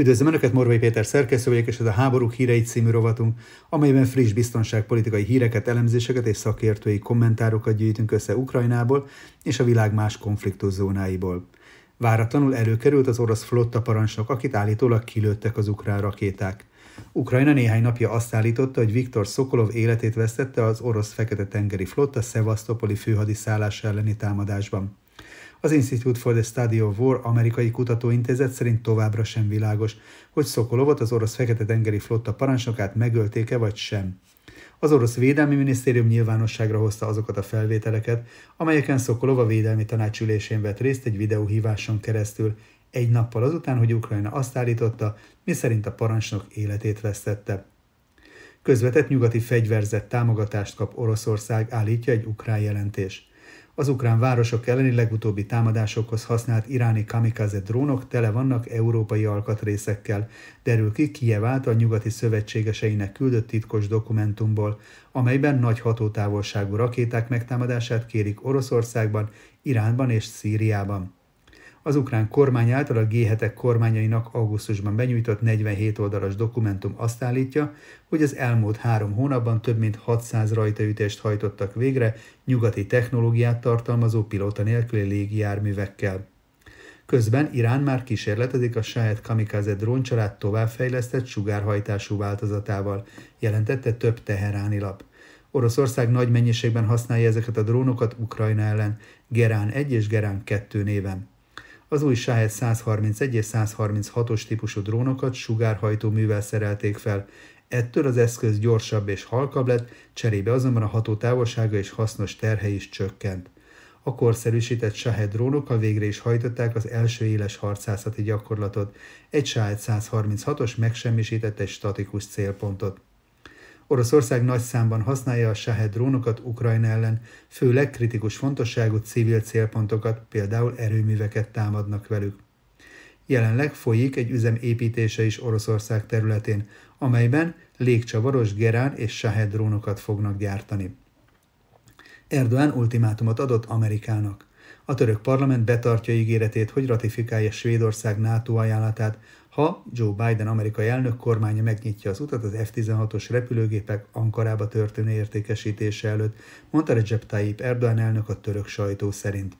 Üdvözlöm Önöket, Morvai Péter szerkesztő vagyok, és ez a Háborúk hírei című rovatunk, amelyben friss biztonságpolitikai híreket, elemzéseket és szakértői kommentárokat gyűjtünk össze Ukrajnából és a világ más konfliktuszónáiból. Váratlanul előkerült az orosz flotta parancsnok, akit állítólag kilőttek az ukrán rakéták. Ukrajna néhány napja azt állította, hogy Viktor Szokolov életét vesztette az orosz fekete-tengeri flotta Szevasztopoli főhadiszállás elleni támadásban. Az Institute for the Study of War amerikai kutatóintézet szerint továbbra sem világos, hogy Szokolovot az orosz fekete-tengeri flotta parancsnokát megölték-e vagy sem. Az orosz védelmi minisztérium nyilvánosságra hozta azokat a felvételeket, amelyeken Szokolov a védelmi tanácsülésén vett részt egy videóhíváson keresztül, egy nappal azután, hogy Ukrajna azt állította, miszerint a parancsnok életét vesztette. Közvetett nyugati fegyverzett támogatást kap Oroszország, állítja egy ukrán jelentés. Az ukrán városok elleni legutóbbi támadásokhoz használt iráni kamikaze drónok tele vannak európai alkatrészekkel, derül ki Kiev által nyugati szövetségeseinek küldött titkos dokumentumból, amelyben nagy hatótávolságú rakéták megtámadását kérik Oroszországban, Iránban és Szíriában. Az ukrán kormány által a G7-ek kormányainak augusztusban benyújtott 47 oldalas dokumentum azt állítja, hogy az elmúlt három hónapban több mint 600 rajtaütést hajtottak végre nyugati technológiát tartalmazó pilóta nélküli légijárművekkel. Közben Irán már kísérletezik a Shahed Kamikaze dróncsalád továbbfejlesztett sugárhajtású változatával, jelentette több teheráni lap. Oroszország nagy mennyiségben használja ezeket a drónokat Ukrajna ellen, Gerán 1 és Gerán 2 néven. Az új Shahed 131 és 136-os típusú drónokat sugárhajtó művel szerelték fel, ettől az eszköz gyorsabb és halkabb lett, cserébe azonban a hatótávolsága és hasznos terhe is csökkent. A korszerűsített Shahed drónokkal végre is hajtották az első éles harcászati gyakorlatot. Egy Shahed 136-os megsemmisített egy statikus célpontot. Oroszország nagy számban használja a Shahed drónokat Ukrajna ellen, főleg kritikus fontosságú civil célpontokat, például erőműveket támadnak velük. Jelenleg folyik egy üzem építése is Oroszország területén, amelyben légcsavaros Gerán és Shahed drónokat fognak gyártani. Erdoğan ultimátumot adott Amerikának. A török parlament betartja ígéretét, hogy ratifikálja Svédország NATO ajánlatát, ha Joe Biden amerikai elnök kormánya megnyitja az utat az F-16-os repülőgépek Ankarába történő értékesítése előtt, mondta Recep Tayyip Erdogan elnök a török sajtó szerint.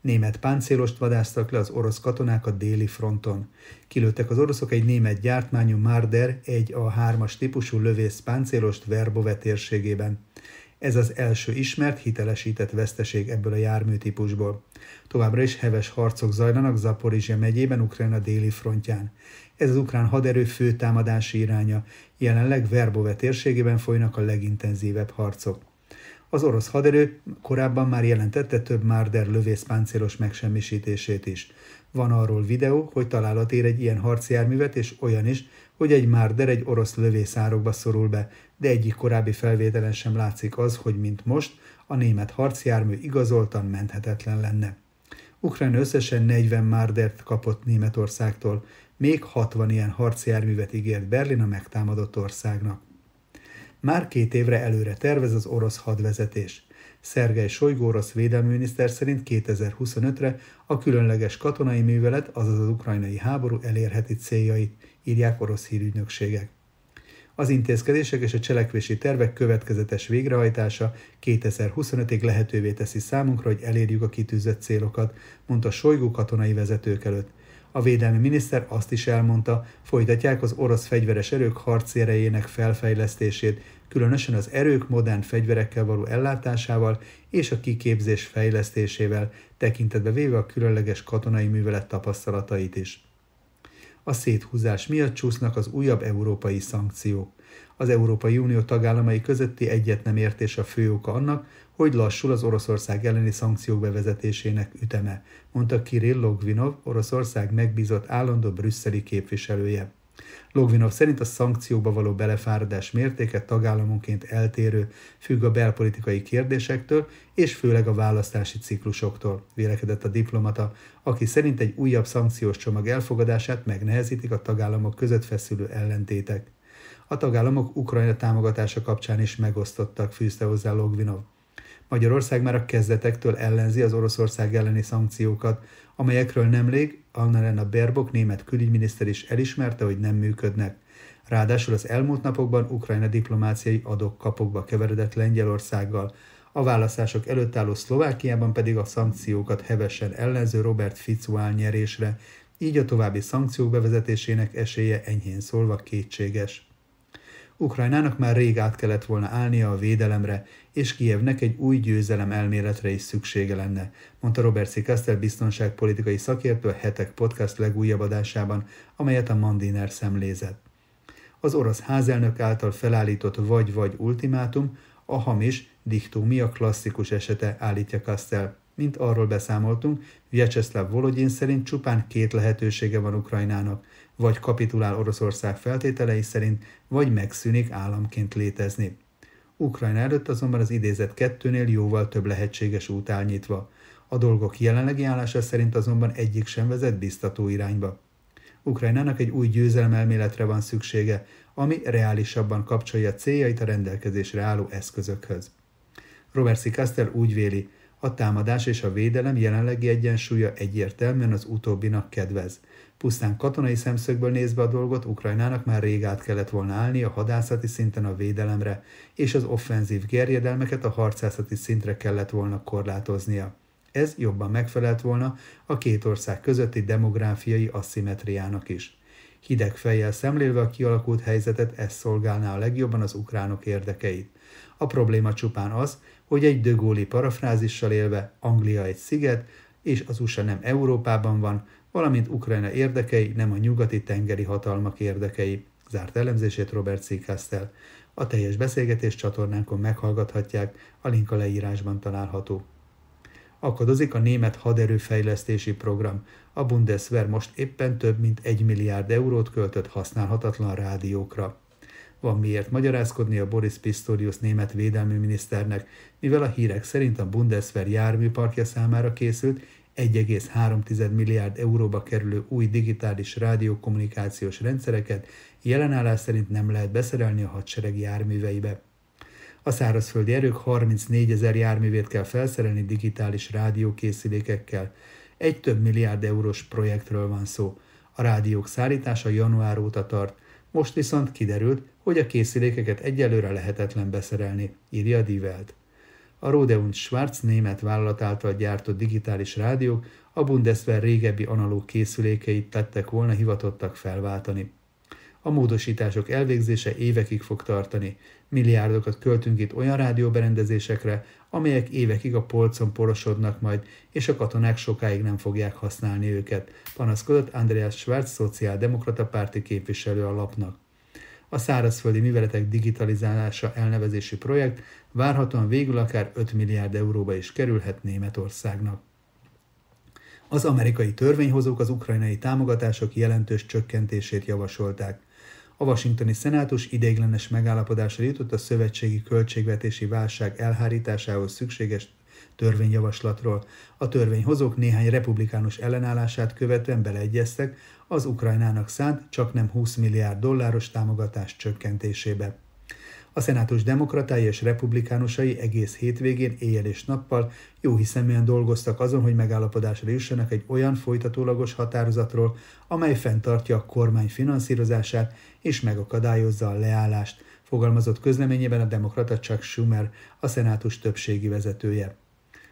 Német páncélost vadáztak le az orosz katonák a déli fronton. Kilőttek az oroszok egy német gyártmányú Marder egy a 3-as típusú lövész páncélost Verbove térségében. Ez az első ismert, hitelesített veszteség ebből a járműtípusból. Továbbra is heves harcok zajlanak Zaporizsia megyében, Ukrajna déli frontján. Ez az ukrán haderő fő támadási iránya. Jelenleg Verbove térségében folynak a legintenzívebb harcok. Az orosz haderő korábban már jelentette több Marder lövészpáncélos megsemmisítését is. Van arról videó, hogy találat ér egy ilyen harcjárművet, és olyan is, hogy egy Marder egy orosz lövészárokba szorul be, de egyik korábbi felvételen sem látszik az, hogy mint most a német harcjármű igazoltan menthetetlen lenne. Ukrajna összesen 40 Mardert kapott Németországtól, még 60 ilyen harcjárművet ígért Berlin a megtámadott országnak. Már két évre előre tervez az orosz hadvezetés. Szergej Sojgó orosz védelminiszter szerint 2025-re a különleges katonai művelet, azaz az ukrajnai háború elérheti céljait, írják orosz hírügynökségek. Az intézkedések és a cselekvési tervek következetes végrehajtása 2025-ig lehetővé teszi számunkra, hogy elérjük a kitűzött célokat, mondta Sojgó katonai vezetők előtt. A védelmi miniszter azt is elmondta, folytatják az orosz fegyveres erők harci erejének felfejlesztését, különösen az erők modern fegyverekkel való ellátásával és a kiképzés fejlesztésével, tekintetbe véve a különleges katonai művelet tapasztalatait is. A széthúzás miatt csúsznak az újabb európai szankciók. Az Európai Unió tagállamai közötti egyet nem értés a fő oka annak, hogy lassul az Oroszország elleni szankciók bevezetésének üteme, mondta Kirill Logvinov, Oroszország megbízott állandó brüsszeli képviselője. Logvinov szerint a szankcióba való belefáradás mértéke tagállamonként eltérő, függ a belpolitikai kérdésektől és főleg a választási ciklusoktól, vélekedett a diplomata, aki szerint egy újabb szankciós csomag elfogadását megnehezítik a tagállamok között feszülő ellentétek. A tagállamok Ukrajna támogatása kapcsán is megosztottak, fűzte hozzá Logvinov. Magyarország már a kezdetektől ellenzi az Oroszország elleni szankciókat, amelyekről nemrég Annalena Baerbock német külügyminiszter is elismerte, hogy nem működnek. Ráadásul az elmúlt napokban Ukrajna diplomáciai adok-kapokba keveredett Lengyelországgal, a választások előtt álló Szlovákiában pedig a szankciókat hevesen ellenző Robert Fico áll nyerésre, így a további szankciók bevezetésének esélye enyhén szólva kétséges. Ukrajnának már rég át kellett volna állnia a védelemre, és Kievnek egy új győzelem elméletre is szüksége lenne, mondta Robert Szikaszter biztonságpolitikai szakértő a Hetek podcast legújabb adásában, amelyet a Mandiner szemlézett. Az orosz házelnök által felállított vagy-vagy ultimátum a hamis diktómia klasszikus esete, állítja Kastel. Mint arról beszámoltunk, Vyacheslav Volodyin szerint csupán két lehetősége van Ukrajnának, vagy kapitulál Oroszország feltételei szerint, vagy megszűnik államként létezni. Ukrajna előtt azonban az idézet kettőnél jóval több lehetséges út áll nyitva. A dolgok jelenlegi állása szerint azonban egyik sem vezet biztató irányba. Ukrajnának egy új győzelmelméletre van szüksége, ami reálisabban kapcsolja céljait a rendelkezésre álló eszközökhöz. Robert C. Caster úgy véli, a támadás és a védelem jelenlegi egyensúlya egyértelműen az utóbbinak kedvez. Pusztán katonai szemszögből nézve a dolgot, Ukrajnának már rég át kellett volna állni a hadászati szinten a védelemre, és az offenzív gerjedelmeket a harcászati szintre kellett volna korlátoznia. Ez jobban megfelelt volna a két ország közötti demográfiai asszimetriának is. Hideg fejjel szemlélve a kialakult helyzetet ez szolgálná a legjobban az ukránok érdekeit. A probléma csupán az, hogy egy dögóli parafrázissal élve Anglia egy sziget, és az USA nem Európában van, valamint Ukrajna érdekei nem a nyugati tengeri hatalmak érdekei. Zárt elemzését Robert. Castell. A teljes beszélgetés csatornánkon meghallgathatják, a link a leírásban található. Akadozik a német haderőfejlesztési program. A Bundeswehr most éppen több mint egy milliárd eurót költött használhatatlan rádiókra. Van miért magyarázkodni a Boris Pistorius német védelmi miniszternek, mivel a hírek szerint a Bundeswehr járműparkja számára készült 1,3 milliárd euróba kerülő új digitális rádiókommunikációs rendszereket jelenállás szerint nem lehet beszerelni a hadsereg járműveibe. A szárazföldi erők 34 ezer járművét kell felszerelni digitális rádiókészülékekkel. Egy több milliárd eurós projektről van szó. A rádiók szállítása január óta tart, most viszont kiderült, hogy a készülékeket egyelőre lehetetlen beszerelni, írja Welt. A Rode und Schwarz német vállalat által gyártott digitális rádiók a Bundeswehr régebbi analóg készülékeit tettek volna hivatottak felváltani. A módosítások elvégzése évekig fog tartani. Milliárdokat költünk itt olyan rádióberendezésekre, amelyek évekig a polcon porosodnak majd, és a katonák sokáig nem fogják használni őket, panaszkodott Andreas Schwarz, szociáldemokrata párti képviselő a lapnak. A szárazföldi műveletek digitalizálása elnevezési projekt várhatóan végül akár 5 milliárd euróba is kerülhet Németországnak. Az amerikai törvényhozók az ukrajnai támogatások jelentős csökkentését javasolták. A washingtoni szenátus ideiglenes megállapodásra jutott a szövetségi költségvetési válság elhárításához szükséges törvényjavaslatról. A törvényhozók néhány republikánus ellenállását követően beleegyeztek az Ukrajnának szánt csak nem 20 milliárd dolláros támogatás csökkentésébe. A szenátus demokratái és republikánusai egész hétvégén éjjel és nappal jó hiszeműen dolgoztak azon, hogy megállapodásra jussanak egy olyan folytatólagos határozatról, amely fenntartja a kormány finanszírozását és megakadályozza a leállást, fogalmazott közleményében a demokrata Chuck Schumer, a szenátus többségi vezetője.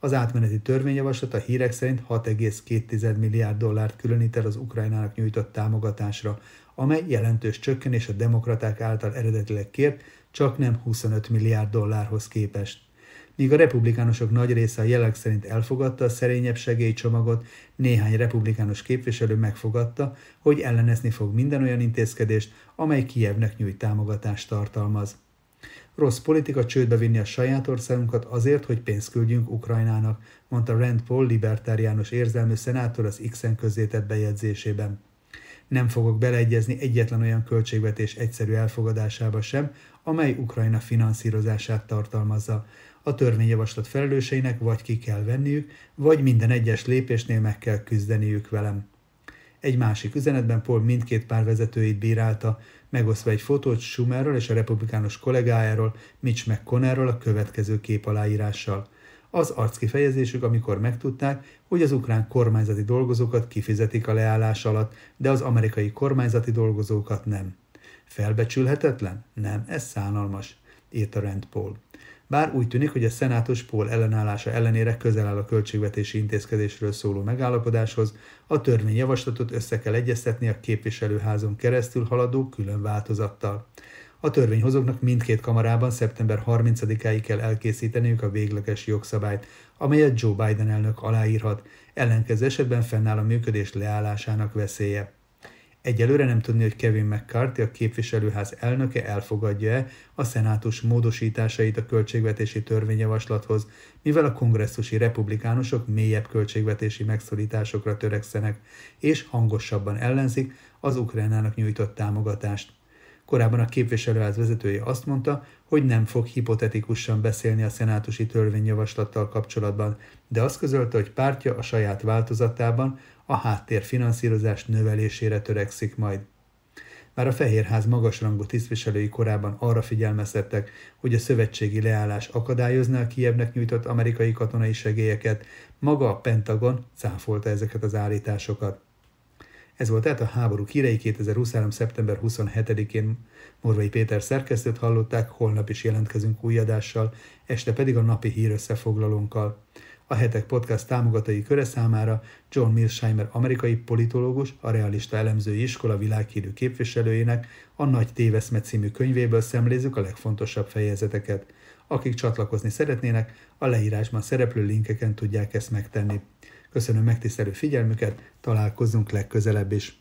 Az átmeneti törvényjavaslat a hírek szerint 6,2 milliárd dollárt különít el az Ukrajnának nyújtott támogatásra, amely jelentős csökkenés a demokraták által eredetileg kért, csak nem 25 milliárd dollárhoz képest. Míg a republikánusok nagy része a jelek szerint elfogadta a szerényebb segélycsomagot, néhány republikánus képviselő megfogadta, hogy ellenezni fog minden olyan intézkedést, amely Kievnek nyújt támogatást tartalmaz. Rossz politika csődbe vinni a saját országunkat azért, hogy pénzt küldjünk Ukrajnának, mondta Rand Paul libertáriánus érzelmű szenátor az X-en közzétett bejegyzésében. Nem fogok beleegyezni egyetlen olyan költségvetés egyszerű elfogadásába sem, amely Ukrajna finanszírozását tartalmazza. A törvényjavaslat felelőseinek vagy ki kell venniük, vagy minden egyes lépésnél meg kell küzdeniük velem. Egy másik üzenetben Paul mindkét pár vezetőit bírálta, megosztva egy fotót Schumerről és a republikánus kollégájáról, Mitch McConnellről a következő kép aláírással. az arckifejezésük, amikor megtudták, hogy az ukrán kormányzati dolgozókat kifizetik a leállás alatt, de az amerikai kormányzati dolgozókat nem. Felbecsülhetetlen? Nem, ez szánalmas, írta Rand Paul. Bár úgy tűnik, hogy a szenátus Paul ellenállása ellenére közel áll a költségvetési intézkedésről szóló megállapodáshoz, a törvényjavaslatot össze kell egyeztetni a képviselőházon keresztül haladó külön változattal. A törvényhozóknak mindkét kamarában szeptember 30-áig kell elkészíteniük a végleges jogszabályt, amelyet Joe Biden elnök aláírhat, ellenkező esetben fennáll a működés leállásának veszélye. Egyelőre nem tudni, hogy Kevin McCarthy, a képviselőház elnöke elfogadja-e a szenátus módosításait a költségvetési törvényjavaslathoz, mivel a kongresszusi republikánusok mélyebb költségvetési megszorításokra törekszenek, és hangosabban ellenzik az Ukrajnának nyújtott támogatást. Korábban a képviselőház vezetője azt mondta, hogy nem fog hipotetikusan beszélni a szenátusi törvényjavaslattal kapcsolatban, de azt közölte, hogy pártja a saját változatában a háttérfinanszírozás növelésére törekszik majd. Már a Fehérház magasrangú tisztviselői korában arra figyelmeztettek, hogy a szövetségi leállás akadályozná a Kievnek nyújtott amerikai katonai segélyeket, maga a Pentagon cáfolta ezeket az állításokat. Ez volt tehát a háború hírei 2023. szeptember 27-én. Morvai Péter szerkesztőt hallották, holnap is jelentkezünk új adással, este pedig a napi hír összefoglalónkkal. A hetek podcast támogatói köre számára John Milsheimer amerikai politológus, a realista elemzői iskola világhírű képviselőjének a Nagy Téveszme című könyvéből szemlézzük a legfontosabb fejezeteket. Akik csatlakozni szeretnének, a leírásban szereplő linkeken tudják ezt megtenni. Köszönöm megtisztelő figyelmüket, találkozzunk legközelebb is.